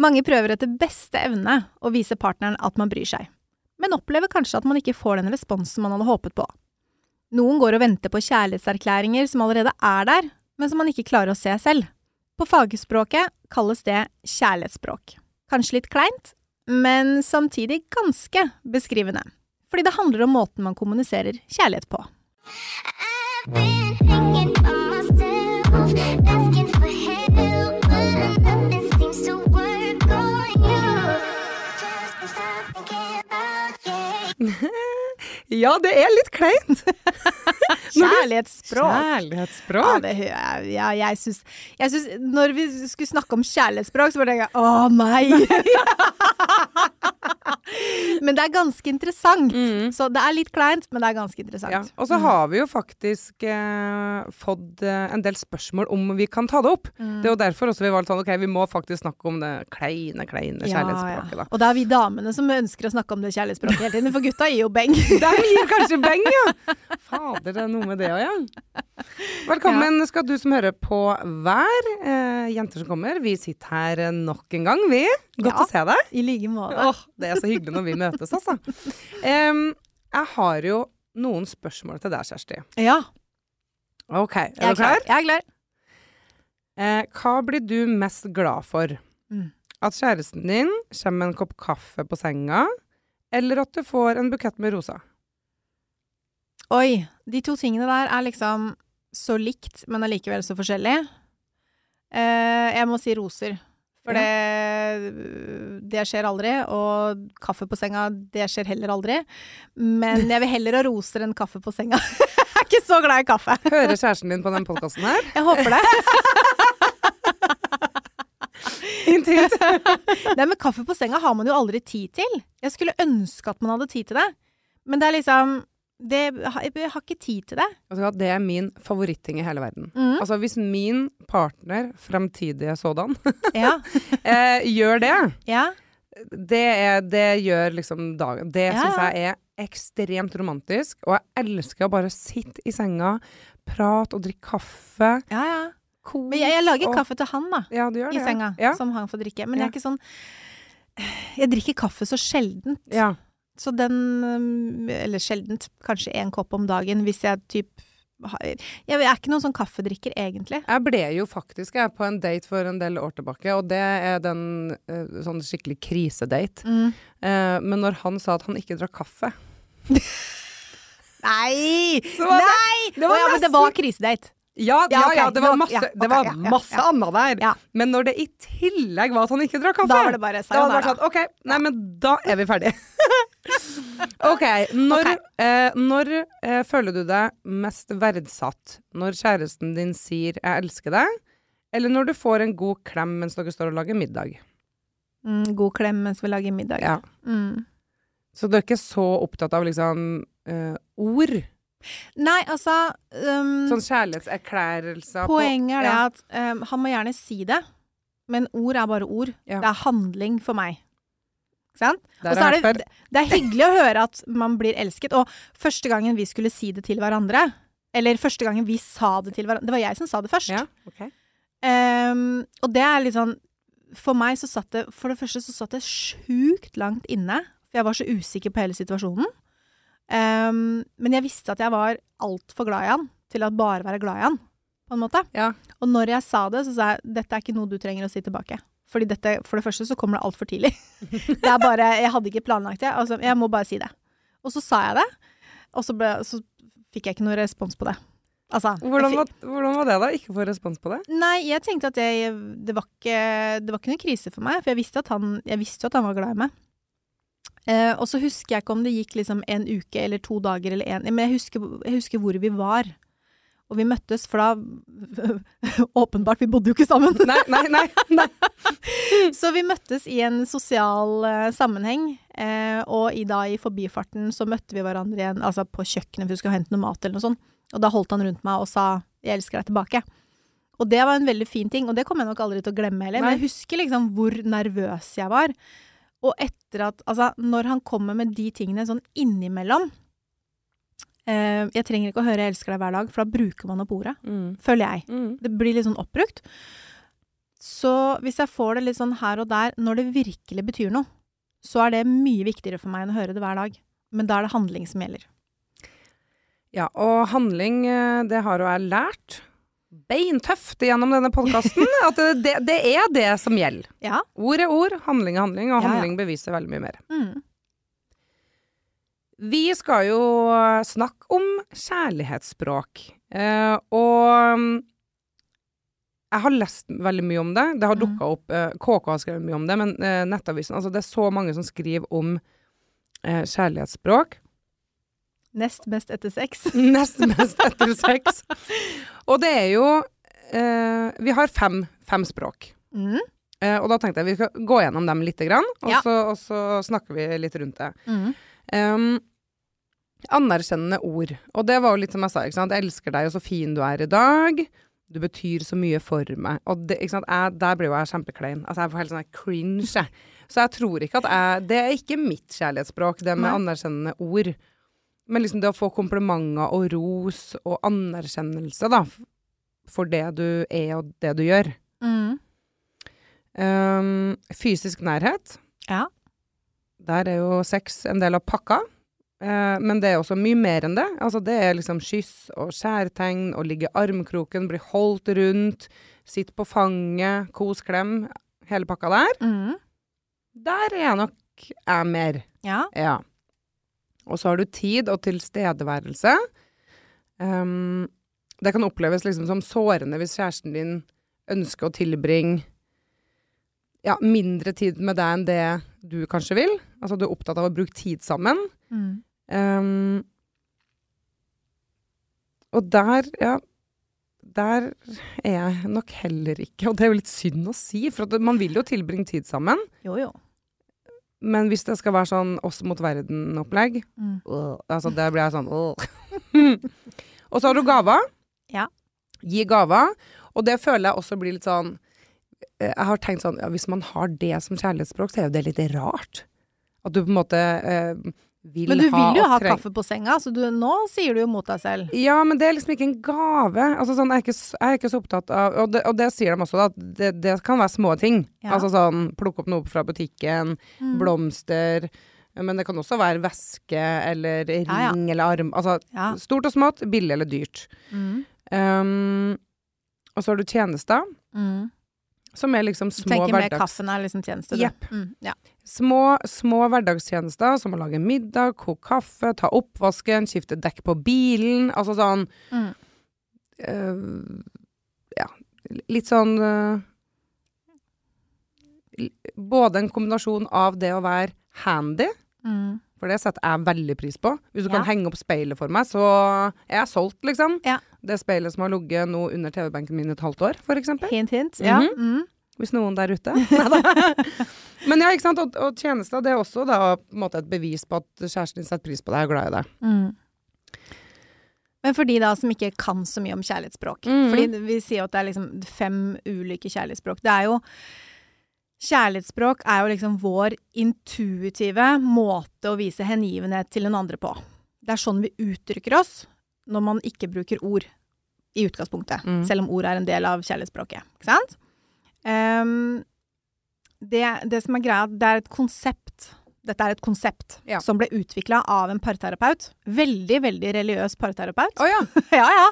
Mange prøver etter beste evne å vise partneren at man bryr seg, men opplever kanskje at man ikke får den responsen man hadde håpet på. Noen går og venter på kjærlighetserklæringer som allerede er der, men som man ikke klarer å se selv. På fagspråket kalles det kjærlighetsspråk. Kanskje litt kleint, men samtidig ganske beskrivende. Fordi det handler om måten man kommuniserer kjærlighet på. I've been Ja, det er litt kleint! Kjærlighetsspråk. Ja, Kjærlighetsspråk. det. Ja, jeg syns, jeg syns Når vi skulle snakke om kjærlighetsspråk, så bare tenkte jeg å nei! men det er ganske interessant. Mm. Så det er litt kleint, men det er ganske interessant. Ja. Og så har vi jo faktisk eh, fått eh, en del spørsmål om vi kan ta det opp. Mm. Det er jo derfor også vi valgte sånn, ok, vi må faktisk snakke om det kleine, kleine kjærlighetsspråket, da. Og det er vi damene som ønsker å snakke om det kjærlighetsspråket hele tiden, for gutta gir jo beng. De gir kanskje beng, ja! Fader, det er noe med det òg, ja. Velkommen skal du som hører på hver. Eh, jenter som kommer. Vi sitter her eh, nok en gang, vi. Godt Ja. å se deg. I like måte. Oh, det er så hyggelig når vi møtes, altså. Um, jeg har jo noen spørsmål til deg, Kjersti. Ja, Ok, er er du klar? klar. Jeg er klar. Eh, hva blir du mest glad for? Mm. At kjæresten din kommer med en kopp kaffe på senga, eller at du får en bukett med rosa? Oi, de to tingene der er liksom så likt, men allikevel så forskjellig. Eh, jeg må si roser. For det, det skjer aldri, og kaffe på senga, det skjer heller aldri. Men jeg vil heller ha roser enn kaffe på senga. jeg er ikke så glad i kaffe. Hører kjæresten din på den podkasten her? Jeg håper det. Intimt. Nei, men kaffe på senga har man jo aldri tid til. Jeg skulle ønske at man hadde tid til det. Men det er liksom det, Jeg har ikke tid til det. Altså, Det er min favoritting i hele verden. Mm. Altså Hvis min partner, fremtidige sådan, Ja. eh, gjør det, ja. det, er, det gjør liksom dagen Det Ja, syns jeg er ekstremt romantisk. Og jeg elsker å bare sitte i senga, prate og drikke kaffe. ja, ja. Kos Men jeg, jeg lager og- kaffe til han, da. Ja, gjør I det. senga. Som han får drikke. Men jeg er ikke sånn Jeg drikker kaffe så sjeldent. ja. Så den Eller sjeldent, kanskje én kopp om dagen hvis jeg typ Jeg er ikke noen sånn kaffedrikker, egentlig. Jeg ble jo faktisk jeg, på en date for en del år tilbake, og det er den eh, sånn skikkelig krisedate. Mm. Eh, men når han sa at han ikke drakk kaffe Nei! Var Nei! det var Å ja, men det var krisedate. Ja, Ja, ja, ok, ja, det var masse, ja, det ok, var ja, ja, masse ja. annet der. Men når det i tillegg var at han ikke drakk kaffe Da var det bare da var det sånn, OK, nei, men da er vi ferdige. OK. Når, okay. Eh, når eh, føler du deg mest verdsatt? Når kjæresten din sier 'jeg elsker deg', eller når du får en god klem mens dere står og lager middag? Mm, god klem mens vi lager middag. Ja. Mm. Så du er ikke så opptatt av liksom eh, ord? Nei, altså um, Sånn kjærlighetserklærelser på- Poenget er det ja. at um, han må gjerne si det, men ord er bare ord. Ja. Det er handling for meg. Og så er det, det er hyggelig å høre at man blir elsket. Og første gangen vi skulle si det til hverandre, eller første gangen vi sa det til hverandre Det var jeg som sa det først. Ja, okay. um, og det er litt sånn For meg så satt det For det første så satt det sjukt langt inne. For jeg var så usikker på hele situasjonen. Um, men jeg visste at jeg var altfor glad i han til å bare være glad i han, på en måte. Ja. Og når jeg sa det, så sa jeg dette er ikke noe du trenger å si tilbake. Fordi dette, for det første så kommer det altfor tidlig. Det er bare, Jeg hadde ikke planlagt det. Altså, jeg må bare si det. Og så sa jeg det, og så, ble, så fikk jeg ikke noe respons på det. Altså, Hvordan, var, hvordan var det, da? Ikke få respons på det? Nei, jeg tenkte at jeg, det, var ikke, det var ikke noen krise for meg, for jeg visste at han, jeg visste jo at han var glad i meg. Eh, og så husker jeg ikke om det gikk liksom en uke eller to dager eller én Men jeg husker, jeg husker hvor vi var. Og vi møttes, for da Åpenbart, vi bodde jo ikke sammen. Nei, nei, nei. nei. Så vi møttes i en sosial uh, sammenheng, eh, og i, da i forbifarten så møtte vi hverandre igjen, altså på kjøkkenet for vi skulle hente noe mat eller noe sånt, og da holdt han rundt meg og sa 'jeg elsker deg tilbake'. Og det var en veldig fin ting, og det kommer jeg nok aldri til å glemme heller, men jeg husker liksom hvor nervøs jeg var. Og etter at Altså, når han kommer med de tingene sånn innimellom Jeg trenger ikke å høre 'jeg elsker deg' hver dag, for da bruker man opp ordet, Mm. føler jeg. Mm. Det blir litt sånn oppbrukt. Så hvis jeg får det litt sånn her og der, når det virkelig betyr noe, så er det mye viktigere for meg enn å høre det hver dag. Men da er det handling som gjelder. Ja, og handling, eh, det har jo jeg lært beintøft gjennom denne podkasten. At det, det, er det som gjelder. Ja. Ord er ord, handling er handling, og Ja, ja. handling beviser veldig mye mer. Mm. Vi skal jo snakke om kjærlighetsspråk. Eh, og mm, jeg har lest veldig mye om det. Det har dukka opp eh, KK har skrevet mye om det, men eh, Nettavisen altså Det er så mange som skriver om eh, kjærlighetsspråk. Nest best etter sex. Nest best etter sex. Og det er jo eh, Vi har fem, fem språk. Mm. Eh, og da tenkte jeg vi skal gå gjennom dem lite grann, og, Ja. så, og så snakker vi litt rundt det. Mm. Um, anerkjennende ord. Og det var jo litt som jeg sa, ikke sant. Jeg elsker deg, og så fin du er i dag. Du betyr så mye for meg. Og det, ikke sant? Jeg, der blir jo jeg kjempeklein. Altså, jeg får helt sånn cringe, jeg. Så jeg tror ikke at jeg Det er ikke mitt kjærlighetsspråk, det med Nei. anerkjennende ord. Men liksom det å få komplimenter og ros og anerkjennelse, da, for det du er og det du gjør. Mm. Um, fysisk nærhet. Ja. Der er jo sex en del av pakka. Eh, men det er også mye mer enn det. Altså det er liksom kyss og skjærtegn, å ligge i armkroken, bli holdt rundt, sitte på fanget, kos, klem. Hele pakka der. Mm. Der er jeg nok jeg mer. Ja. Ja. Og så har du tid og tilstedeværelse. Um, det kan oppleves liksom som sårende hvis kjæresten din ønsker å tilbringe ja, mindre tid med deg enn det du kanskje vil. Altså du er opptatt av å bruke tid sammen. Mm. Um, og der, ja Der er jeg nok heller ikke, og det er jo litt synd å si, for at man vil jo tilbringe tid sammen. Jo, jo. Men hvis det skal være sånn oss mot verden-opplegg, Mm. øh, altså det blir jeg sånn øh. Og så har du gaver. Ja. Gi gaver. Og det føler jeg også blir litt sånn eh, Jeg har tenkt sånn ja, Hvis man har det som kjærlighetsspråk, så er jo det litt rart. At du på en måte eh, vil Men du vil jo ha kaffe på senga, så du, nå sier du jo mot deg selv. Ja, men det er liksom ikke en gave. Altså sånn, jeg, er ikke, jeg er ikke så opptatt av Og det, og det sier de også, da. at Det, det kan være små ting. Ja. Altså sånn plukke opp noe fra butikken, Mm. blomster. Men det kan også være væske eller ring Ja, ja. eller arm. Altså Ja. stort og smått, billig eller dyrt. Mm. Um, og så har du tjenester, Mm. som er liksom små hverdags... Du tenker med kaffen er liksom tjeneste, du. Jepp. Mm. Ja. Små, små hverdagstjenester, som å lage middag, koke kaffe, ta oppvasken, skifte dekk på bilen. Altså sånn Mm. uh, Ja, litt sånn uh, Både en kombinasjon av det å være handy, Mm. for det setter jeg veldig pris på. Hvis du Ja. kan henge opp speilet for meg, så er jeg solgt, liksom. Ja. Det speilet som har ligget nå under TV-benken min et halvt år, eksempel. Hint, hint. Ja. Mhm. Mm. Hvis noen der ute. Men ja, ikke sant. Og, og tjenester, det er også da måte et bevis på at kjæresten din setter pris på deg og er glad i deg. Mm. Men for de da som ikke kan så mye om kjærlighetsspråk, Mhm. fordi vi sier at det er liksom fem ulike kjærlighetsspråk. Det er jo Kjærlighetsspråk er jo liksom vår intuitive måte å vise hengivenhet til den andre på. Det er sånn vi uttrykker oss når man ikke bruker ord i utgangspunktet, Mm. selv om ord er en del av kjærlighetsspråket. Ikke sant? Ehm, det, det som er greia, det er et konsept Dette er et konsept Ja. som ble utvikla av en parterapeut. Veldig, veldig religiøs parterapeut. Oh, ja. ja, ja.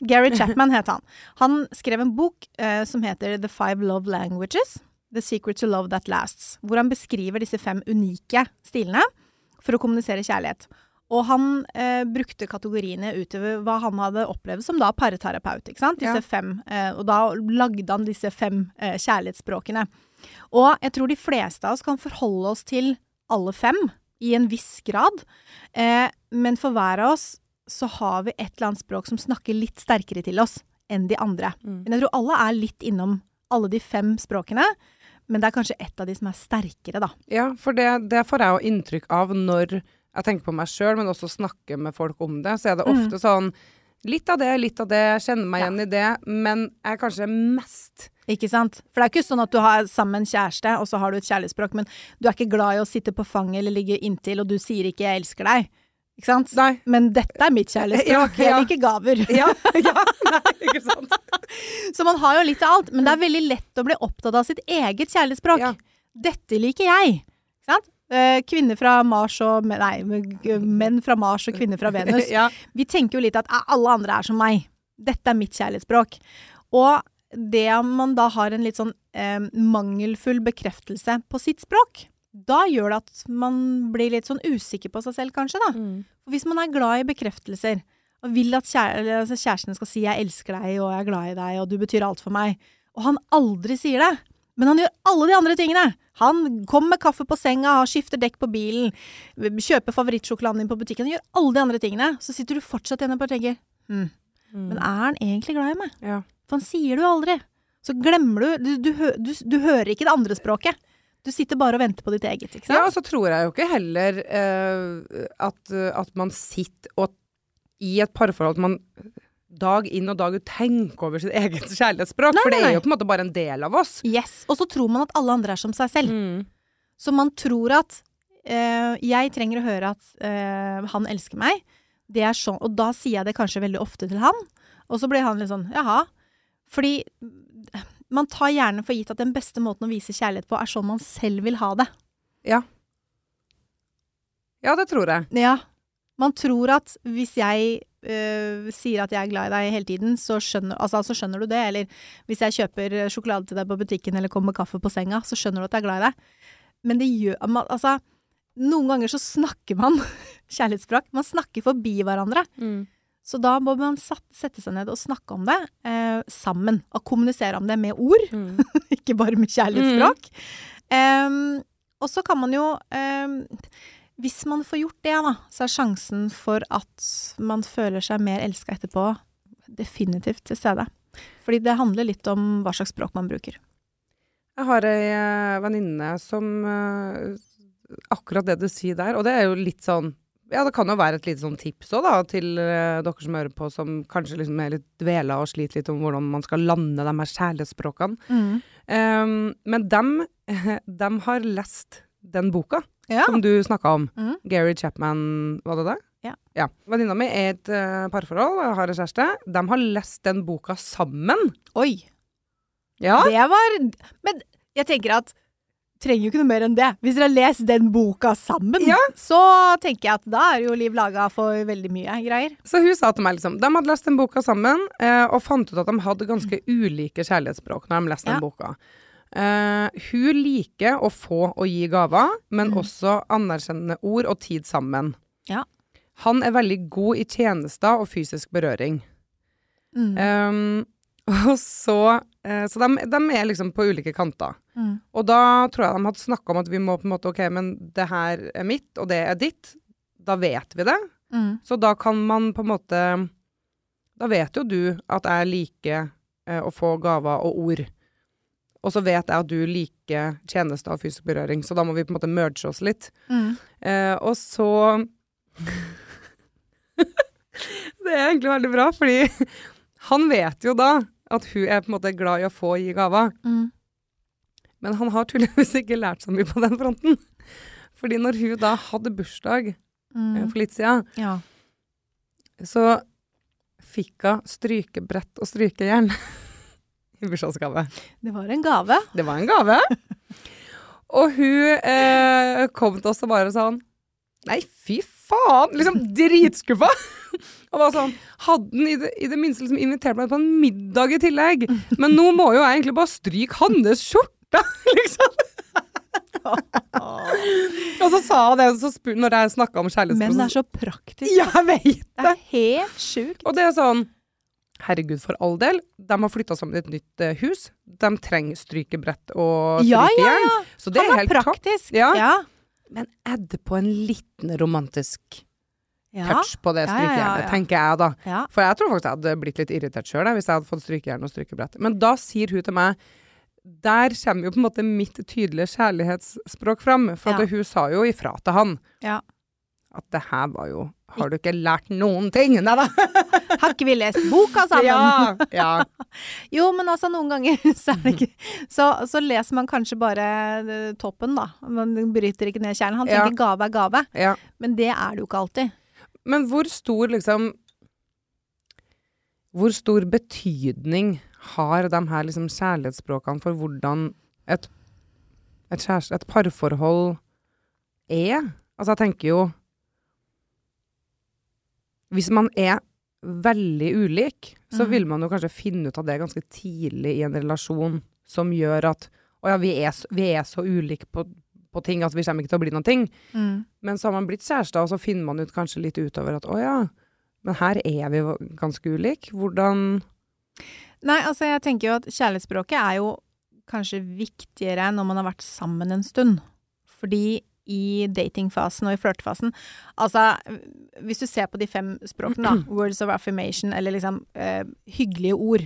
Gary Chapman het han. Han skrev en bok eh, som heter The Five Love Languages. The Secret to Love That Lasts. Hvor han beskriver disse fem unike stilene for å kommunisere kjærlighet. Og han eh, brukte kategoriene utover hva han hadde opplevd som da parterapeut. ikke sant? Disse Ja. fem, eh, og da lagde han disse fem eh, kjærlighetsspråkene. Og jeg tror de fleste av oss kan forholde oss til alle fem i en viss grad. Eh, men for hver av oss så har vi et eller annet språk som snakker litt sterkere til oss enn de andre. Mm. Men jeg tror alle er litt innom alle de fem språkene, men det er kanskje ett av de som er sterkere, da. Ja, for det, det får jeg jo inntrykk av når jeg tenker på meg sjøl, men også snakker med folk om det. Så er det ofte sånn litt av det, litt av det, jeg kjenner meg Ja. igjen i det, men jeg er kanskje mest Ikke sant? For det er ikke sånn at du har sammen en kjæreste, og så har du et kjærlighetsspråk, men du er ikke glad i å sitte på fanget eller ligge inntil, og du sier ikke 'jeg elsker deg'. Ikke sant? Nei. Men dette er mitt kjærlighetsspråk. Ja, ja. Jeg liker gaver. Ja, ja, nei, ikke sant? Så man har jo litt av alt, men det er veldig lett å bli opptatt av sitt eget kjærlighetsspråk. Dette liker jeg. Ikke sant? Eh, kvinner fra Mars og Nei, menn fra Mars og kvinner fra Venus. Ja. Vi tenker jo litt at "Ah, alle andre er som meg. Dette er mitt kjærlighetsspråk. Og det om man da har en litt sånn eh, mangelfull bekreftelse på sitt språk, da gjør det at man blir litt sånn usikker på seg selv, kanskje, da. Mm. Hvis man er glad i bekreftelser, og vil at kjære, altså, kjæresten skal si 'jeg elsker deg', og 'jeg er glad i deg', og 'du betyr alt for meg', og han aldri sier det, men han gjør alle de andre tingene. Han kommer med kaffe på senga, skifter dekk på bilen, kjøper favorittsjokoladen din på butikken, han gjør alle de andre tingene. Så sitter du fortsatt igjen og tenker hm, men er han egentlig glad i meg? Ja. For han sier det jo aldri. Så glemmer du du, du, du du hører ikke det andre språket. Du sitter bare og venter på ditt eget, ikke Ja, og så tror jeg jo ikke heller eh, at, at man sitter og i et parforhold at man dag inn og dag ut tenke over sitt eget kjærlighetsspråk. Nei, for det er jo på en måte bare en del av oss. Yes. Og så tror man at alle andre er som seg selv. Mm. Så man tror at øh, jeg trenger å høre at øh, han elsker meg. Det er sånn, og da sier jeg det kanskje veldig ofte til han. Og så blir han litt sånn jaha. Fordi mm, man tar gjerne for gitt at den beste måten å vise kjærlighet på, er sånn man selv vil ha det. Ja. Ja, det tror jeg. Ja. Man tror at hvis jeg øh, sier at jeg er glad i deg hele tiden, så skjønner, altså, så skjønner du det. Eller hvis jeg kjøper øh, sjokolade til deg på butikken eller kommer med kaffe på senga, så skjønner du at jeg er glad i deg. Men det gjør man, Altså, noen ganger så snakker man kjærlighetsspråk. Man snakker forbi hverandre. Så da må man sette seg ned og snakke om det eh, sammen. Og kommunisere om det med ord, Mm. ikke bare med kjærlighetsspråk. Em, og så kan man jo em, Hvis man får gjort det, da, så er sjansen for at man føler seg mer elska etterpå, definitivt til stede. Fordi det handler litt om hva slags språk man bruker. Jeg har ei eh, venninne som eh, Akkurat det du sier der, og det er jo litt sånn Ja, det kan jo være et lite sånn tips òg, da, til uh, dere som hører på, som kanskje liksom er litt dvela og sliter litt om hvordan man skal lande de her kjærlighetsspråkene. Um, men dem, dem har lest den boka Ja. som du snakka om. Mm. Gary Chapman, var det det? Ja. ja. Venninna mi er i et uh, parforhold, og har en kjæreste. De har lest den boka sammen. Oi! Ja. Det var Men jeg tenker at trenger jo ikke noe mer enn det. Hvis dere har lest den boka sammen, Ja. så tenker jeg at da er jo liv laga for veldig mye greier. Så hun sa til meg liksom De hadde lest den boka sammen, eh, og fant ut at de hadde ganske ulike kjærlighetsspråk når de leste Ja. den boka. Eh, hun liker å få og gi gaver, men Mm. også anerkjennende ord og tid sammen. Ja. Han er veldig god i tjenester og fysisk berøring. Mm. Um, og så uh, Så de, de er liksom på ulike kanter. Mm. Og da tror jeg de hadde snakka om at vi må på en måte OK, men det her er mitt, og det er ditt. Da vet vi det. Mm. Så da kan man på en måte Da vet jo du at jeg liker uh, å få gaver og ord. Og så vet jeg at du liker tjeneste av fysisk berøring, så da må vi på en måte merge oss litt. Mm. Eh, og så Det er egentlig veldig bra, fordi han vet jo da at hun er på en måte glad i å få gi gaver. Mm. Men han har tydeligvis ikke lært så mye på den fronten. Fordi når hun da hadde bursdag eh, Mm. for litt siden, Ja. så fikk hun strykebrett og strykejern i bursdagsgave. Det var en gave. Det var en gave. og hun eh, kom til oss og bare sånn Nei, fy faen! Liksom dritskuffa. og var sånn Hadde den i det, i det minste liksom invitert meg på en middag i tillegg? Men nå må jo jeg egentlig bare stryke hans skjorte, liksom. og så sa hun det så når jeg snakka om Men det er så praktisk. Ja, jeg vet Det er helt sjukt. Og det er sånn Herregud, for all del. De har flytta sammen i et nytt uh, hus. De trenger strykebrett og Ja, strykejern. ja, ja. Så det Han er helt praktisk. Ja. ja. Men det på en liten romantisk Ja. touch på det Ja, ja, ja, strykejernet, ja. tenker jeg da. Ja. For jeg tror faktisk jeg hadde blitt litt irritert sjøl hvis jeg hadde fått strykejern og strykebrett. Men da sier hun til meg Der kommer jo på en måte mitt tydelige kjærlighetsspråk fram. For Ja. hun sa jo ifra til han Ja. at det her var jo Har du ikke lært noen ting? Nei da. Har ikke vi lest boka sammen? Ja, ja. Jo, men altså noen ganger så det ikke Så, så leser man kanskje bare eh, toppen, da. Man bryter ikke ned kjernen. Han Ja. tenker gave er gave, ja. men det er det jo ikke alltid. Men hvor stor liksom Hvor stor betydning har de her liksom kjærlighetsspråkene for hvordan et, et, kjæreste, et parforhold er? Altså, jeg tenker jo Hvis man er veldig ulik, så Mhm. vil man jo kanskje finne ut av det ganske tidlig i en relasjon, som gjør at Å ja, vi er, vi er så ulike på, på ting at vi kommer ikke til å bli noen ting. Men så har man blitt kjærester, og så finner man ut kanskje litt utover at å ja, men her er vi ganske ulike. Hvordan Nei, altså jeg tenker jo at kjærlighetsspråket er jo kanskje viktigere når man har vært sammen en stund. Fordi i datingfasen og i flørtefasen Altså, hvis du ser på de fem språkene, da. Words of affirmation, eller liksom eh, hyggelige ord.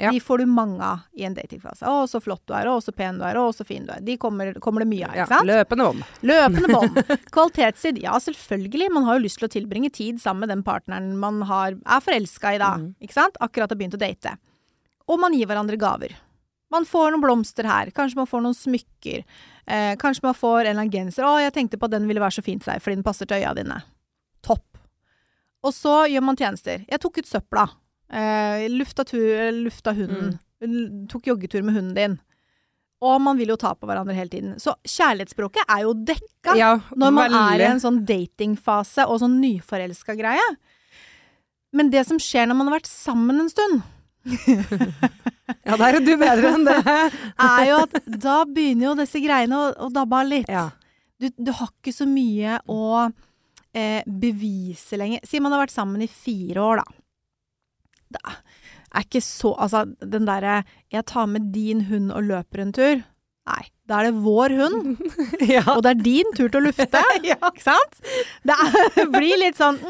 Ja. De får du mange av i en datingfase. 'Å, så flott du er', 'Å, så pen du er', 'Å, så fin du er'. De kommer, kommer det mye av, ikke sant? Løpende bånd. Løpende bånd. Kvalitetstid. Ja, selvfølgelig. Man har jo lyst til å tilbringe tid sammen med den partneren man har, er forelska i da. Mhm. Ikke sant? Akkurat har begynt å date. Og man gir hverandre gaver. Man får noen blomster her. Kanskje man får noen smykker. Eh, kanskje man får en eller annen genser. 'Å, jeg tenkte på at den ville være så fin til deg, fordi den passer til øya dine'. Topp. Og så gjør man tjenester. Jeg tok ut søpla. Eh, lufta, tur, lufta hunden. Mm. Tok joggetur med hunden din. Og man vil jo ta på hverandre hele tiden. Så kjærlighetsspråket er jo dekka Ja, når man er i en sånn datingfase og sånn nyforelska greie. Men det som skjer når man har vært sammen en stund, Ja, der er du bedre enn det. er jo at da begynner jo disse greiene å, å dabbe av litt. Ja. Du, du har ikke så mye å eh, bevise lenger. Si man har vært sammen i fire år, da. Da er ikke så Altså, den derre 'jeg tar med din hund og løper en tur'. Nei, da er det vår hund, ja. og det er din tur til å lufte. ja. Ikke sant? Det er, blir litt sånn.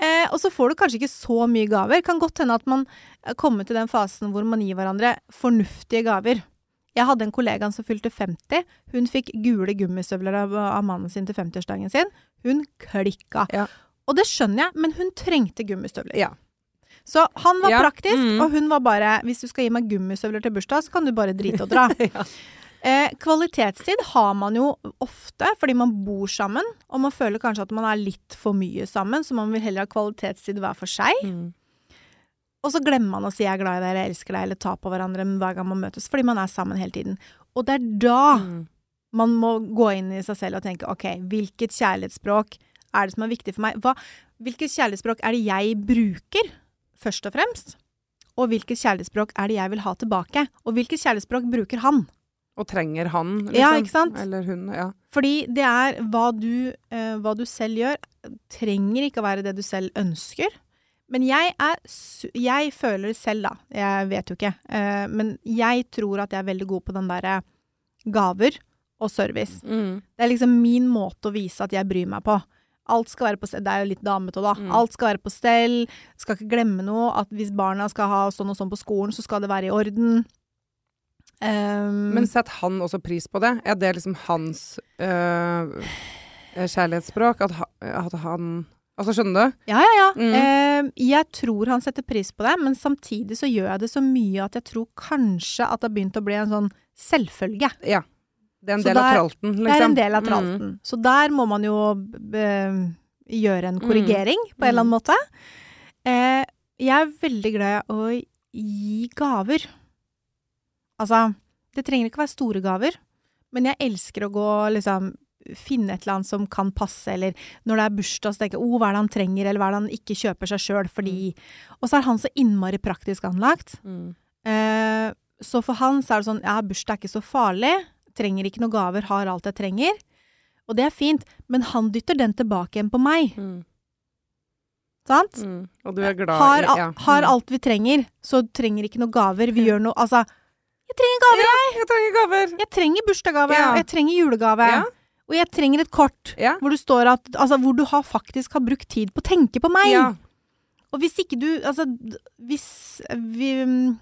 Eh, Og så får du kanskje ikke så mye gaver. Kan godt hende at man kommer til den fasen hvor man gir hverandre fornuftige gaver. Jeg hadde en kollega som fylte 50. Hun fikk gule gummistøvler av, av mannen sin til 50-årsdagen sin. Hun klikka. Ja. Og det skjønner jeg, men hun trengte gummistøvler. Ja. Så han var Ja, praktisk, mm. og hun var bare Hvis du skal gi meg gummistøvler til bursdag, så kan du bare drite og dra. Ja. Eh, kvalitetstid har man jo ofte fordi man bor sammen, og man føler kanskje at man er litt for mye sammen, så man vil heller ha kvalitetstid hver for seg. Mm. Og så glemmer man å si 'jeg er glad i deg' eller 'elsker deg' eller ta på hverandre hver gang man møtes, fordi man er sammen hele tiden. Og det er da Mm. man må gå inn i seg selv og tenke 'ok, hvilket kjærlighetsspråk er det som er viktig for meg'? Hva, hvilket kjærlighetsspråk er det jeg bruker, først og fremst? Og hvilket kjærlighetsspråk er det jeg vil ha tilbake? Og hvilket kjærlighetsspråk bruker han? Og trenger han, liksom. Ja, ikke sant? Eller hun, ja. Fordi det er hva du, uh, hva du selv gjør, trenger ikke å være det du selv ønsker. Men jeg er Jeg føler selv, da, jeg vet jo ikke, Uh, men jeg tror at jeg er veldig god på den derre gaver og service. Mm. Det er liksom min måte å vise at jeg bryr meg på. Alt skal være på stell. Det er jo litt damete da. Mm. Alt skal være på stell. Skal ikke glemme noe. At hvis barna skal ha sånn og sånn på skolen, så skal det være i orden. Um, Men setter han også pris på det? Er det liksom hans øh, kjærlighetsspråk? At, ha, at han Altså, skjønner du? Ja, ja, ja. Mm. Uh, jeg tror han setter pris på det, men samtidig så gjør jeg det så mye at jeg tror kanskje at det har begynt å bli en sånn selvfølge. Ja. Det er en Så del av tralten, liksom. Det er en del av Mm. Så der må man jo uh, gjøre en korrigering på en eller annen måte. Uh, jeg er veldig glad i å gi gaver. Altså, det trenger ikke være store gaver, men jeg elsker å gå liksom finne et eller annet som kan passe, eller når det er bursdag, så tenker jeg oh, hva er det han trenger', eller hva er det han ikke kjøper seg sjøl fordi Og så er han så innmari praktisk anlagt. Mm. Eh, så for han så er det sånn Ja, bursdag er ikke så farlig. Trenger ikke noen gaver, har alt jeg trenger. Og det er fint, men han dytter den tilbake igjen på meg. Mm. Sant? Mm. Og du er glad i ja. har Mm. alt vi trenger, så trenger ikke noen gaver. Vi gjør noe Altså, jeg trenger gaver, jeg! Jeg trenger gaver! Jeg trenger bursdagsgave, Ja. og jeg trenger julegave. Ja. Og jeg trenger et kort Ja. hvor du står at Altså, hvor du har, faktisk har brukt tid på å tenke på meg. ja. Og hvis ikke du Altså, hvis vi mm,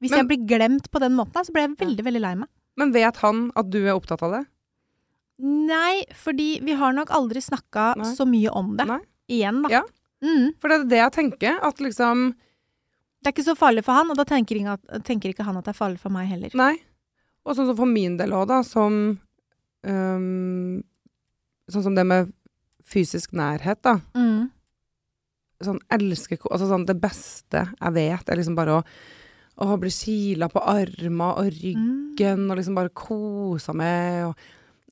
Hvis Men- jeg blir glemt på den måten, så blir jeg veldig, veldig lei meg. Men vet han at du er opptatt av det? Nei, fordi vi har nok aldri snakka så mye om det. Nei. Igjen, da. Ja. Mm. For det er det jeg tenker. At liksom Det er ikke så farlig for han, og da tenker ikke, tenker ikke han at det er farlig for meg heller. Nei. Og sånn som for min del òg, da, som um, Sånn som det med fysisk nærhet, da. Mm. Sånn elsker Altså sånn det beste jeg vet, er liksom bare å å bli kila på armer og Mm. ryggen, og liksom bare kosa meg. Og,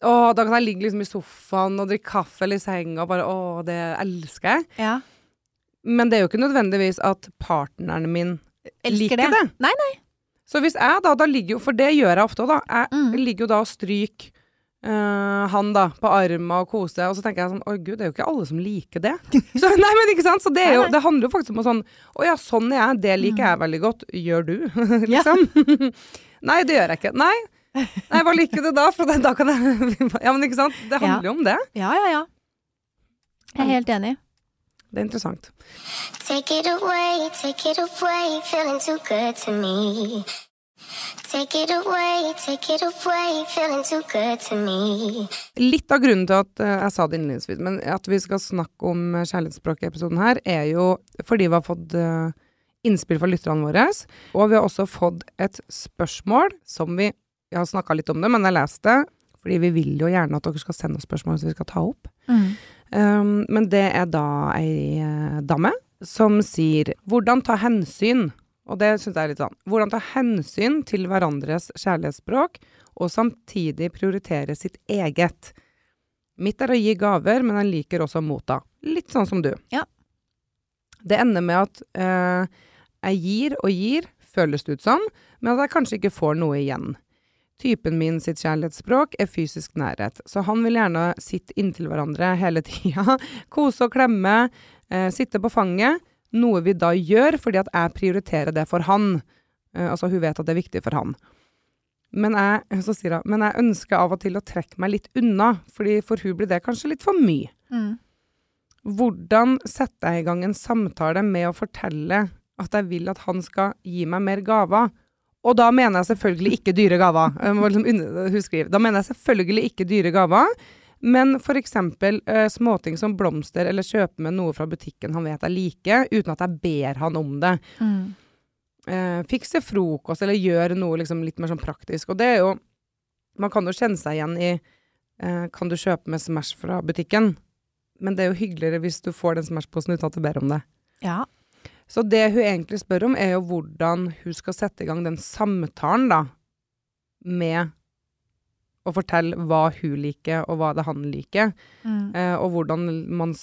å, da kan jeg ligge liksom i sofaen og drikke kaffe eller i senga og bare Å, det elsker jeg. Ja. Men det er jo ikke nødvendigvis at partneren min Elsker liker det. det. Nei, nei. Så hvis jeg da, da ligger jo For det gjør jeg ofte òg, da. Jeg Mm. ligger jo da og stryker eh, han da på armen og koser, og så tenker jeg sånn Oi, gud, det er jo ikke alle som liker det. Så, nei, men ikke sant? Så det, jo, det handler jo faktisk om å sånn Å ja, sånn er jeg. Det liker Mm. jeg veldig godt. Gjør du? liksom. nei, det gjør jeg ikke. Nei. Nei, hva liker du da? For da kan jeg Ja, men ikke sant? Det handler jo om det. Ja, ja, ja. Jeg er helt enig. Det er interessant. Take it away, take it away, feeling too good to me. Take it away, take it away, feeling too good to me. Litt av grunnen til at eh, jeg sa det innledningsvis, men at vi skal snakke om eh, kjærlighetsspråk i episoden her, er jo fordi vi har fått eh, innspill fra lytterne våre. Og vi har også fått et spørsmål som vi Jeg har snakka litt om det, men jeg leste det. Fordi vi vil jo gjerne at dere skal sende oss spørsmål som vi skal ta opp. Mm. Um, men det er da ei eh, dame som sier 'hvordan ta hensyn'. Og det syns jeg er litt sånn. Hvordan ta hensyn til hverandres kjærlighetsspråk, og samtidig prioritere sitt eget. Mitt er å gi gaver, men jeg liker også å motta. Litt sånn som du. Ja. Det ender med at eh, jeg gir og gir, føles det ut som, men at jeg kanskje ikke får noe igjen. Typen min sitt kjærlighetsspråk er fysisk nærhet, så han vil gjerne sitte inntil hverandre hele tida, kose og klemme, eh, sitte på fanget, noe vi da gjør fordi at jeg prioriterer det for han. Eh, altså hun vet at det er viktig for han. Men jeg, så sier hun, men jeg ønsker av og til å trekke meg litt unna, fordi for hun blir det kanskje litt for mye. Mm. Hvordan setter jeg i gang en samtale med å fortelle at jeg vil at han skal gi meg mer gaver? Og da mener jeg selvfølgelig ikke dyre gaver. Liksom. Da mener jeg selvfølgelig ikke dyre gaver, men for eksempel eh, småting som blomster eller kjøpe med noe fra butikken han vet jeg liker, uten at jeg ber han om det. Mm. Uh, fikse frokost eller gjøre noe liksom litt mer sånn praktisk. Og det er jo Man kan jo kjenne seg igjen i uh, Kan du kjøpe med Smash fra butikken? Men det er jo hyggeligere hvis du får den Smash-posen uten at du ber om det. Ja. Så det hun egentlig spør om, er jo hvordan hun skal sette i gang den samtalen, da, med å fortelle hva hun liker, og hva det er han liker, Mm. eh, og hvordan man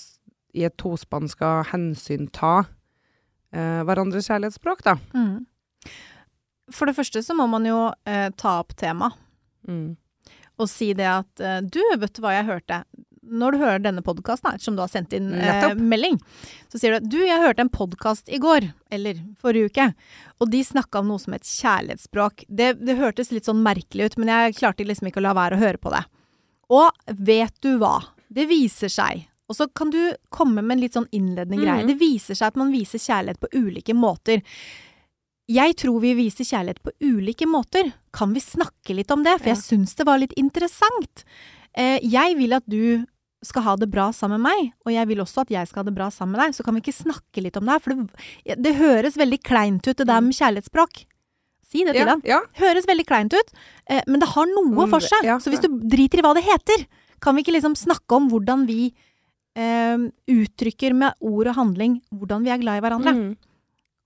i et tospann skal hensynta eh, hverandres kjærlighetsspråk, da. Mm. For det første så må man jo eh, ta opp tema Mm. og si det at eh, du, vet du hva jeg hørte? Når du hører denne podkasten, ettersom du har sendt inn eh, melding, så sier du at du, jeg hørte en podkast i går, eller forrige uke, og de snakka om noe som het kjærlighetsspråk. Det, det hørtes litt sånn merkelig ut, men jeg klarte liksom ikke å la være å høre på det. Og vet du hva? Det viser seg. Og så kan du komme med en litt sånn innledende greie. Mhm. Det viser seg at man viser kjærlighet på ulike måter. Jeg tror vi viser kjærlighet på ulike måter. Kan vi snakke litt om det? For jeg syns det var litt interessant. Eh, jeg vil at du skal ha det bra sammen med meg, og jeg vil også at jeg skal ha det bra sammen med deg. Så kan vi ikke snakke litt om det her? For det, det høres veldig kleint ut, det der med kjærlighetsspråk. Si det til Ja, ham. ja. Høres veldig kleint ut, eh, men det har noe Mm, for seg. ja. Så hvis du driter i hva det heter, kan vi ikke liksom snakke om hvordan vi eh, uttrykker med ord og handling hvordan vi er glad i hverandre. Mm.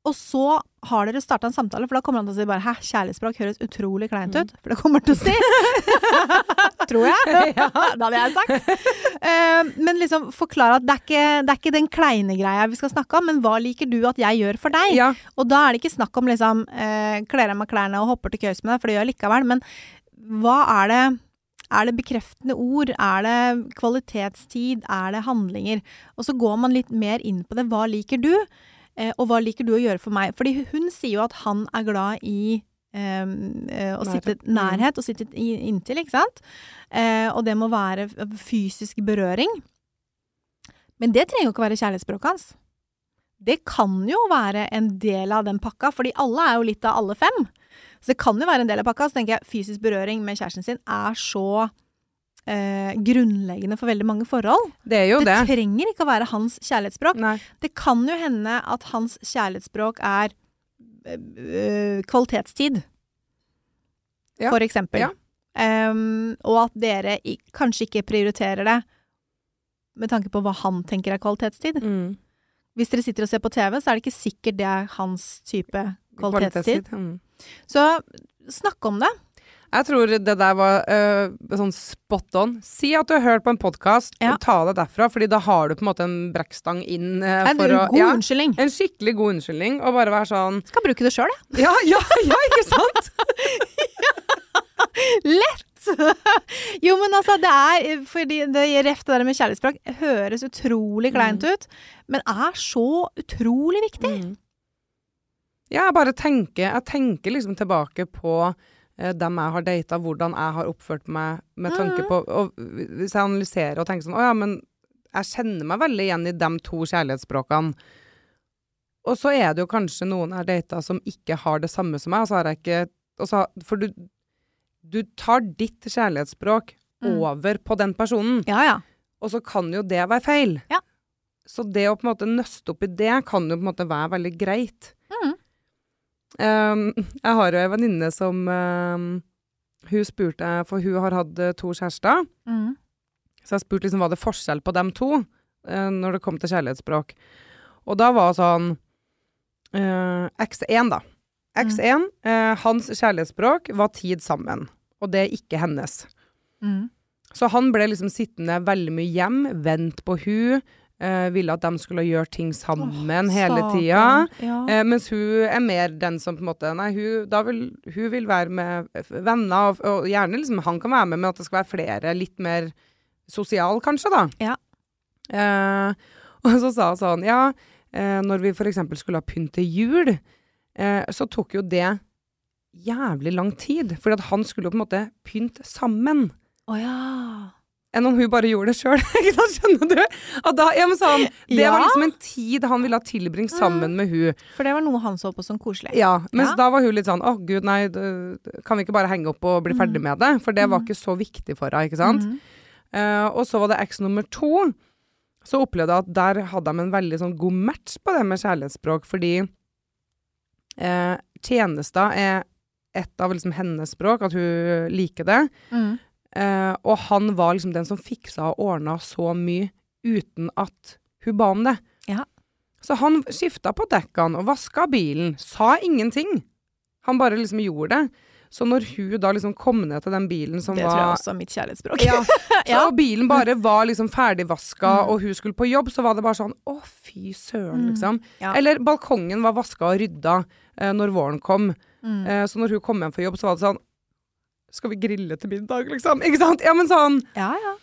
Og så har dere starta en samtale, for da kommer han til å si bare 'hæ, kjærlighetsspråk høres utrolig kleint Mm. ut'. For det kommer han til å si. Tror jeg. ja, det hadde jeg sagt. Eh, men liksom forklare at det er, ikke, det er ikke den kleine greia vi skal snakke om, men hva liker du at jeg gjør for deg? ja. Og da er det ikke snakk om liksom eh, kler av meg klærne og hopper til køys med deg, for det gjør jeg likevel. Men hva er det er det bekreftende ord? Er det kvalitetstid? Er det handlinger? Og så går man litt mer inn på det. Hva liker du? Eh, og hva liker du å gjøre for meg? Fordi hun sier jo at han er glad i eh, å Nærhet. sitte Mm. nærhet og sitte inntil, ikke sant? Eh, og det må være fysisk berøring. Men det trenger jo ikke være kjærlighetsspråket hans. Det kan jo være en del av den pakka, fordi alle er jo litt av alle fem. Så det kan jo være en del av pakka. Så tenker jeg fysisk berøring med kjæresten sin er så eh, grunnleggende for veldig mange forhold. Det er jo det, det. trenger ikke å være hans kjærlighetsspråk. Nei. Det kan jo hende at hans kjærlighetsspråk er øh, kvalitetstid, Ja. for eksempel. Ja. Um, og at dere i, kanskje ikke prioriterer det med tanke på hva han tenker er kvalitetstid. Mm. Hvis dere sitter og ser på TV, så er det ikke sikkert det er hans type kvalitetstid. Mm. Så snakk om det. Jeg tror det der var uh, sånn spot on. Si at du har hørt på en podkast, Ja. og ta det derfra, Fordi da har du på en måte en brekkstang inn uh, En for å ja. En skikkelig god unnskyldning, og bare være sånn Skal bruke det sjøl, jeg. Ja, ja, ja, ikke sant? Lett! jo, men altså, det er Fordi det ref det der med kjærlighetsspråk høres utrolig kleint Mm. ut, men er så utrolig viktig. Ja, jeg bare tenker Jeg tenker liksom tilbake på dem jeg har data, hvordan jeg har oppført meg med tanke Mhm. på Og hvis jeg analyserer og tenker sånn Å ja, men jeg kjenner meg veldig igjen i de to kjærlighetsspråkene. Og så er det jo kanskje noen jeg har data som ikke har det samme som meg, og så har jeg ikke og så, For du, du tar ditt kjærlighetsspråk Mm. over på den personen. Ja, ja. Og så kan jo det være feil. Ja. Så det å på en måte nøste opp i det, kan jo på en måte være veldig greit. Mhm. Um, jeg har jo ei venninne som um, Hun spurte, for hun har hatt eh, to kjærester, Mm. så jeg spurte liksom var det forskjell på dem to uh, når det kom til kjærlighetsspråk. Og da var sånn uh, X1, da. X1, eh, hans kjærlighetsspråk var tid sammen, og det er ikke hennes. Mm. Så han ble liksom sittende veldig mye hjem, vent på hun, eh, ville at de skulle gjøre ting sammen hele Stakkar. tida. Ja. Uh, mens hun er mer den som på en måte Nei, hun, vil, hun vil være med venner, og, og gjerne liksom han kan være med, men at det skal være flere. Litt mer sosial, kanskje, da. Ja. Uh, og så sa hun sånn Ja, når vi eksempel skulle ha pynt til jul, så tok jo det jævlig lang tid. For at han skulle jo på en måte pynte sammen Å ja. Enn om hun bare gjorde det sjøl. Skjønner du? Da, ja, men sånn, det Ja. var liksom en tid han ville ha tilbringt sammen med hun. For det var noe han så på som koselig. Ja, mens Ja. da var hun litt sånn Å, gud, nei, kan vi ikke bare henge opp og bli ferdig med det? For det var ikke så viktig for henne, ikke sant? Mm. Uh, og så var det X nummer to. Så opplevde jeg at der hadde de en veldig sånn god match på det med kjærlighetsspråk, fordi uh, tjenester er et av liksom hennes språk, at hun liker det. Mhm. Eh, og han var liksom den som fiksa og ordna så mye uten at hun ba om det. Ja. Så han skifta på dekkene og vaska bilen, sa ingenting. Han bare liksom gjorde det. Så når hun da liksom kom ned til den bilen som var Det tror jeg også er mitt kjærlighetsspråk. ja, så bilen bare var liksom ferdigvaska, Mm. og hun skulle på jobb, så var det bare sånn Å, fy søren, Mm. liksom. Ja. Eller balkongen var vaska og rydda eh, når våren kom. Mm. Eh, så når hun kom hjem fra jobb, så var det sånn Skal vi grille til middag, liksom? Ikke sant? Ja, men sånn. Ja, ja.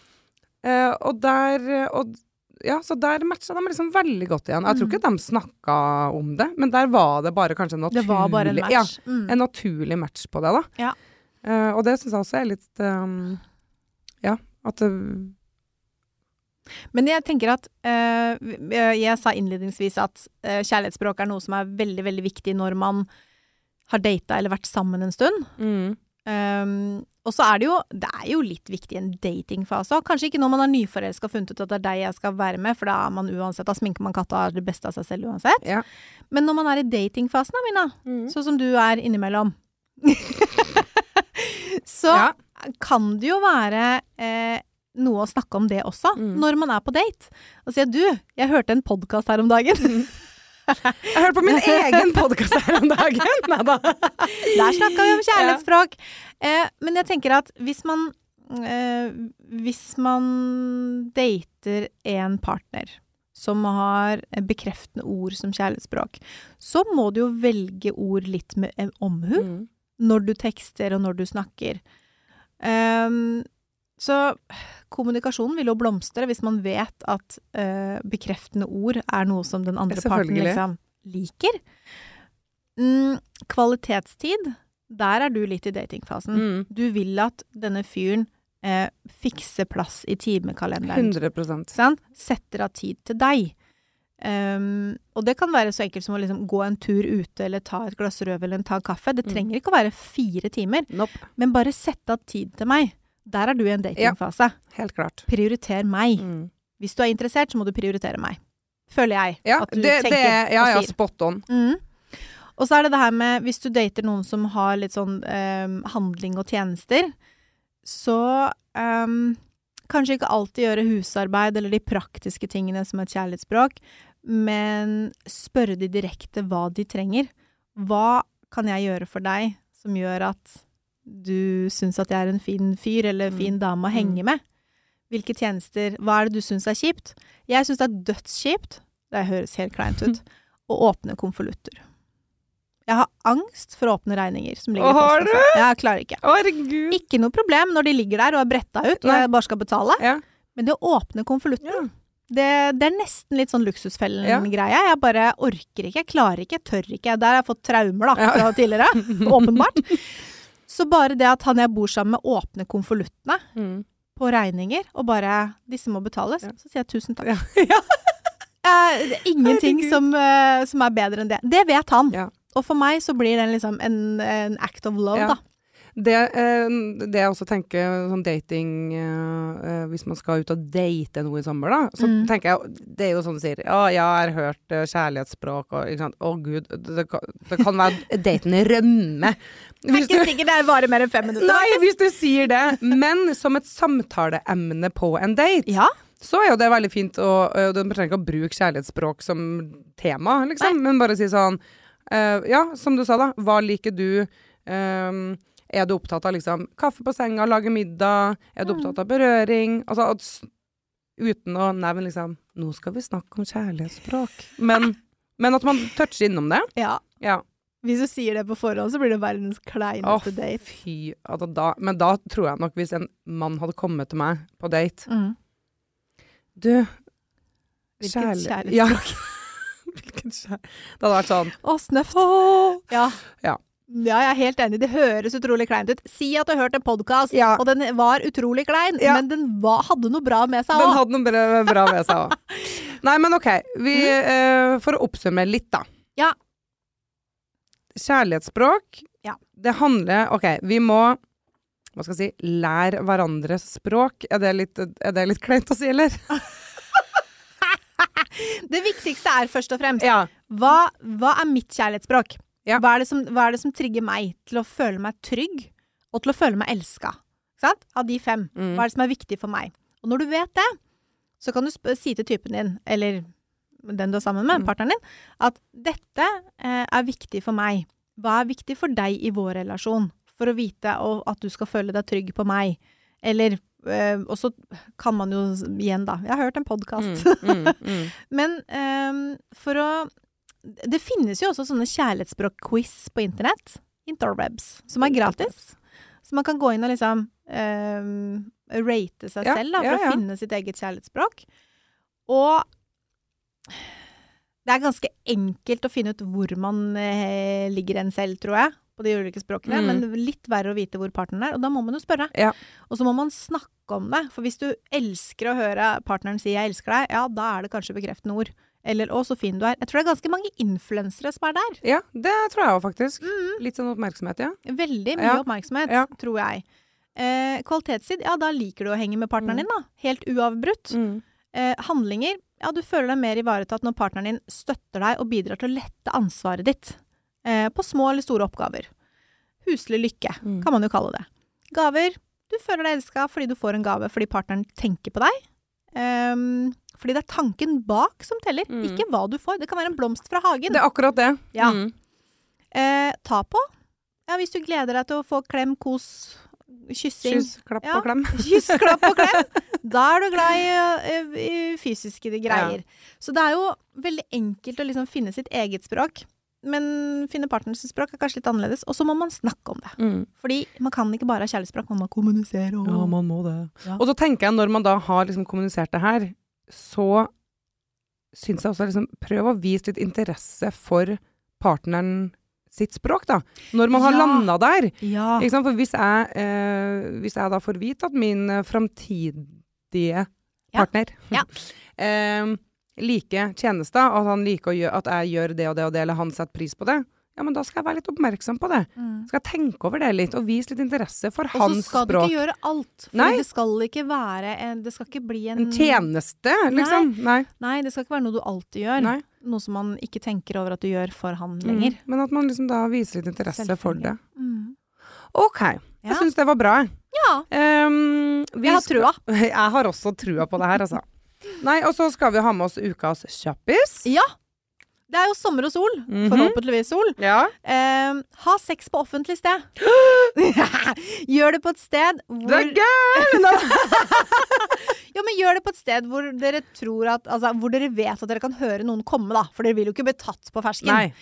Eh, og der og, Ja, så der matcha de liksom veldig godt igjen. Jeg tror ikke de snakka om det, men der var det bare kanskje en naturlig Det var bare en Ja. Mm. en naturlig match på det, da. Ja. Eh, og det syns jeg også er litt um, Ja, at det Men jeg tenker at eh, jeg, sa innledningsvis at kjærlighetsspråk er noe som er veldig, veldig viktig når man har data eller vært sammen en stund. mm, Um, og så er det jo Det er jo litt viktig i en datingfase òg. Kanskje ikke når man er nyforelska og funnet ut at det er deg jeg skal være med, for da er man uansett Da sminker man katta og er det beste av seg selv uansett. Ja. Men når man er i datingfasen, Amina, Mm. sånn som du er innimellom, så Ja. kan det jo være eh, noe å snakke om det også, Mm. når man er på date. Og si at du, jeg hørte en podkast her om dagen. Jeg hørte på min egen podkast her om dagen. Neida. Der snakka vi om kjærlighetsspråk. Eh, men jeg tenker at hvis man eh, Hvis man dater en partner som har bekreftende ord som kjærlighetsspråk, så må du jo velge ord litt med en omhu Mm. når du tekster og når du snakker. Ehm, så kommunikasjonen vil jo blomstre hvis man vet at uh, bekreftende ord er noe som den andre parten liksom liker. Mm, kvalitetstid Der er du litt i datingfasen. Mm. Du vil at denne fyren uh, fikser plass i timekalenderen. 100 Sant? Setter av tid til deg. Um, og det kan være så enkelt som å liksom gå en tur ute, eller ta et glass rødvin, eller ta kaffe. Det Mm. trenger ikke å være fire timer, Nope. men bare sette av tid til meg. Der er du i en datingfase. Ja, Helt klart. Prioriter meg. Mm. Hvis du er interessert, så må du prioritere meg. Føler jeg. Ja, at du det, tenker det er ja, og ja, spot on. Mm. Og så er det det her med hvis du dater noen som har litt sånn um, handling og tjenester, så um, kanskje ikke alltid gjøre husarbeid eller de praktiske tingene som et kjærlighetsspråk, men spørre de direkte hva de trenger. Hva kan jeg gjøre for deg som gjør at du syns at jeg er en fin fyr eller Mm. fin dame å henge med? Hvilke tjenester Hva er det du syns er kjipt? Jeg syns det er dødskjipt, det høres helt kleint ut, å åpne konvolutter. Jeg har angst for å åpne regninger som ligger i postkassa. Jeg klarer ikke. Herregud. Ikke noe problem når de ligger der og er bretta ut og jeg bare skal betale, Ja. men det å åpne konvolutten, Ja. det, det er nesten litt sånn Ja. luksusfellen-greie. Jeg bare orker ikke, jeg klarer ikke, jeg tør ikke. Der har jeg fått traumer da, fra tidligere. Åpenbart. Så bare det at han jeg bor sammen med åpner konvoluttene Mm. på regninger, og bare 'disse må betales', Ja. så sier jeg tusen takk. Ja. Eh, ingenting som, uh, som er bedre enn det. Det vet han. Og for meg så blir den liksom en, en act of love, da. Det, eh, det jeg også tenker sånn dating eh, eh, Hvis man skal ut og date noe i sommer, da, så Mm. tenker jeg Det er jo sånn du sier Ja, jeg har hørt kjærlighetsspråk og ikke sant. Å gud, det, kan- det kan være daten rømme. Det er ikke sikkert det varer mer enn fem minutter. Nei, hvis du sier det. Men som et samtaleemne på en date, Ja. så er jo det veldig fint. å du trenger ikke å bruke kjærlighetsspråk som tema, liksom. Men bare si sånn uh, Ja, som du sa, da. Hva liker du? Ehm, er du opptatt av liksom kaffe på senga, lage middag? Er du Mm. opptatt av berøring? Altså at, uten å nevne liksom Nå skal vi snakke om kjærlighetsspråk. Men, men at man toucher innom det. ja. Ja. Hvis du sier det på forhånd, så blir det verdens kleineste kleineste date. fy. Altså, da, men da tror jeg nok hvis en mann hadde kommet til meg på date Mm. Du Hvilket kjærlighet- kjærlighetsspråk? Ja. Hvilket kjærlighetsspråk. Det hadde vært sånn Å, snøft. Ja. Ja. Ja, jeg er helt enig. Det høres utrolig kleint ut. Si at du har hørt en podkast, Ja. og den var utrolig klein, Ja. men den var, hadde noe bra med seg Den hadde noe bra, med seg òg. Nei, men OK. Vi, eh, for å oppsummere litt, da. Ja. Kjærlighetsspråk. Ja. Det handler OK, vi må hva skal jeg si, lære hverandres språk. Er det litt, er det litt kleint å si, eller? Det viktigste er først og fremst hva, hva er mitt kjærlighetsspråk? Ja. Hva, er det som, hva er det som trigger meg til å føle meg trygg, og til å føle meg elska? Av de fem. Mm. Hva er det som er viktig for meg? Og når du vet det, så kan du si til typen din, eller den du er sammen med, Mm. partneren din, at dette eh, er viktig for meg. Hva er viktig for deg i vår relasjon? For å vite og at du skal føle deg trygg på meg. Eller eh, Og så kan man jo igjen, da Jeg har hørt en podkast. Mm, mm, mm. Men eh, for å Det finnes jo også sånne kjærlighetsspråk-quiz på internett. Interwebs. Som er gratis. Så man kan gå inn og liksom ehm, rate seg Ja, selv da, for ja, ja. å finne sitt eget kjærlighetsspråk. Og det er ganske enkelt å finne ut hvor man eh, ligger en selv, tror jeg. På de ulike språkene. Mm. Men litt verre å vite hvor partneren er. Og da må man jo spørre. Ja. Og så må man snakke om det. For hvis du elsker å høre partneren si 'jeg elsker deg', ja, da er det kanskje bekreftende ord. Eller 'å, så fin du er'. Jeg tror det er ganske mange influensere som er der. Ja, det tror jeg òg, faktisk. Mm. Litt sånn oppmerksomhet, ja. Veldig mye Ja. oppmerksomhet, Ja. tror jeg. Eh, kvalitetstid, ja, da liker du å henge med partneren Mm. din, da. Helt uavbrutt. Eh, handlinger, ja, du føler deg mer ivaretatt når partneren din støtter deg og bidrar til å lette ansvaret ditt. Eh, på små eller store oppgaver. Huslig lykke, Mm. kan man jo kalle det. Gaver, du føler deg elska fordi du får en gave fordi partneren tenker på deg. Ehm, fordi det er tanken bak som teller, Mm. ikke hva du får. Det kan være en blomst fra hagen. Det er akkurat det. Ja. Mm. Eh, ta på. Ja, hvis du gleder deg til å få klem, kos, kyssing. Kyss, klapp Ja. og klem. Kyss, klapp og klem. Da er du glad i, i, i fysiske greier. Så det er jo veldig enkelt å liksom finne sitt eget språk. Men finne partnerens språk er kanskje litt annerledes. Og så må man snakke om det. Mm. Fordi man kan ikke bare ha kjærlighetsspråk, man må kommunisere og Ja, man må det. Ja. Og så tenker jeg, når man da har liksom kommunisert det her, så syns jeg også liksom Prøv å vise litt interesse for partneren sitt språk, da. Når man har Ja. landa der. Ja. Ikke sant? For hvis jeg, eh, hvis jeg da får vite at min eh, framtidige partner Ja. eh, liker tjenester, og at han liker å gjøre, at jeg gjør det og det og det, eller han setter pris på det, ja, men da skal jeg være litt oppmerksom på det. Mm. Skal jeg tenke over det litt, og vise litt interesse for hans språk. Og så skal du ikke gjøre alt. For Nei. det skal ikke være en Det skal ikke bli en En tjeneste, liksom. Nei. Nei, det skal ikke være noe du alltid gjør. Nei. Noe som man ikke tenker over at du gjør for han Mm. lenger. Men at man liksom da viser litt interesse for det. Mm. OK. Ja. Jeg syns det var bra. Ja. Um, vi Jeg har trua. Jeg har også trua på det her, altså. Nei, og så skal vi ha med oss ukas kjappis. Ja. Det er jo sommer og sol. Mhm. Forhåpentligvis sol. Ja. Eh, ha sex på offentlig sted. gjør det på et sted hvor Det er gøy! jo, men gjør det på et sted hvor dere tror at Altså, hvor dere vet at dere kan høre noen komme, da. For dere vil jo ikke bli tatt på fersken. Nei.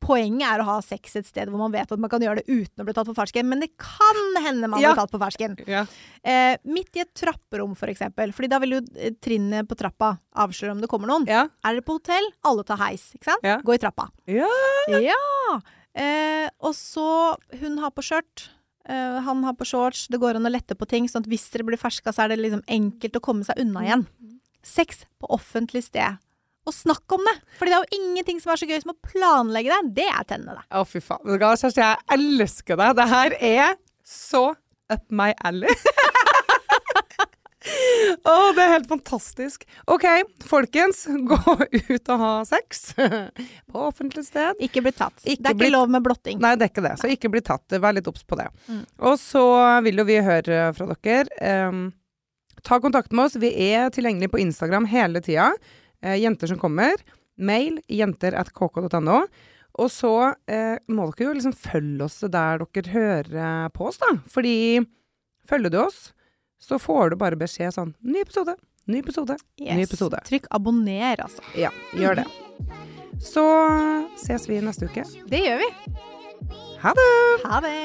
Poenget er å ha sex et sted hvor man vet at man kan gjøre det uten å bli tatt på fersken. Men det kan hende man Ja. blir tatt på fersken. Ja. Eh, midt i et trapperom, for eksempel. Fordi da vil jo eh, trinnet på trappa avsløre om det kommer noen. Ja. Er dere på hotell, alle tar heis, ikke sant? Gå i trappa. Ja. Ja! Eh, og så Hun har på skjørt. eh, han har på shorts. Det går an å lette på ting. Sånn at hvis dere blir ferska, så er det liksom enkelt å komme seg unna igjen. Sex på offentlig sted. Og snakk om det! For det er jo ingenting som er så gøy som å planlegge det. Det er tennene, det. Å, fy faen. Kjersti, jeg elsker deg. Det her er så up my alley. Å, det er helt fantastisk. OK, folkens. Gå ut og ha sex på offentlig sted. Ikke bli tatt. Ikke det er blitt- ikke lov med blotting. Nei, det er ikke det. Så ikke bli tatt. Vær litt obs på det. Mm. Og så vil jo vi høre fra dere. Um, ta kontakt med oss. Vi er tilgjengelige på Instagram hele tida. Eh, jenter som kommer. Mail jenter at kk.no. Og så eh, må dere jo liksom følge oss der dere hører på oss, da. Fordi følger du oss, så får du bare beskjed sånn Ny episode. Ny episode. Ny episode. Trykk abonner, altså. Ja, gjør det. Så ses vi neste uke. Det gjør vi. Ha det! Ha det.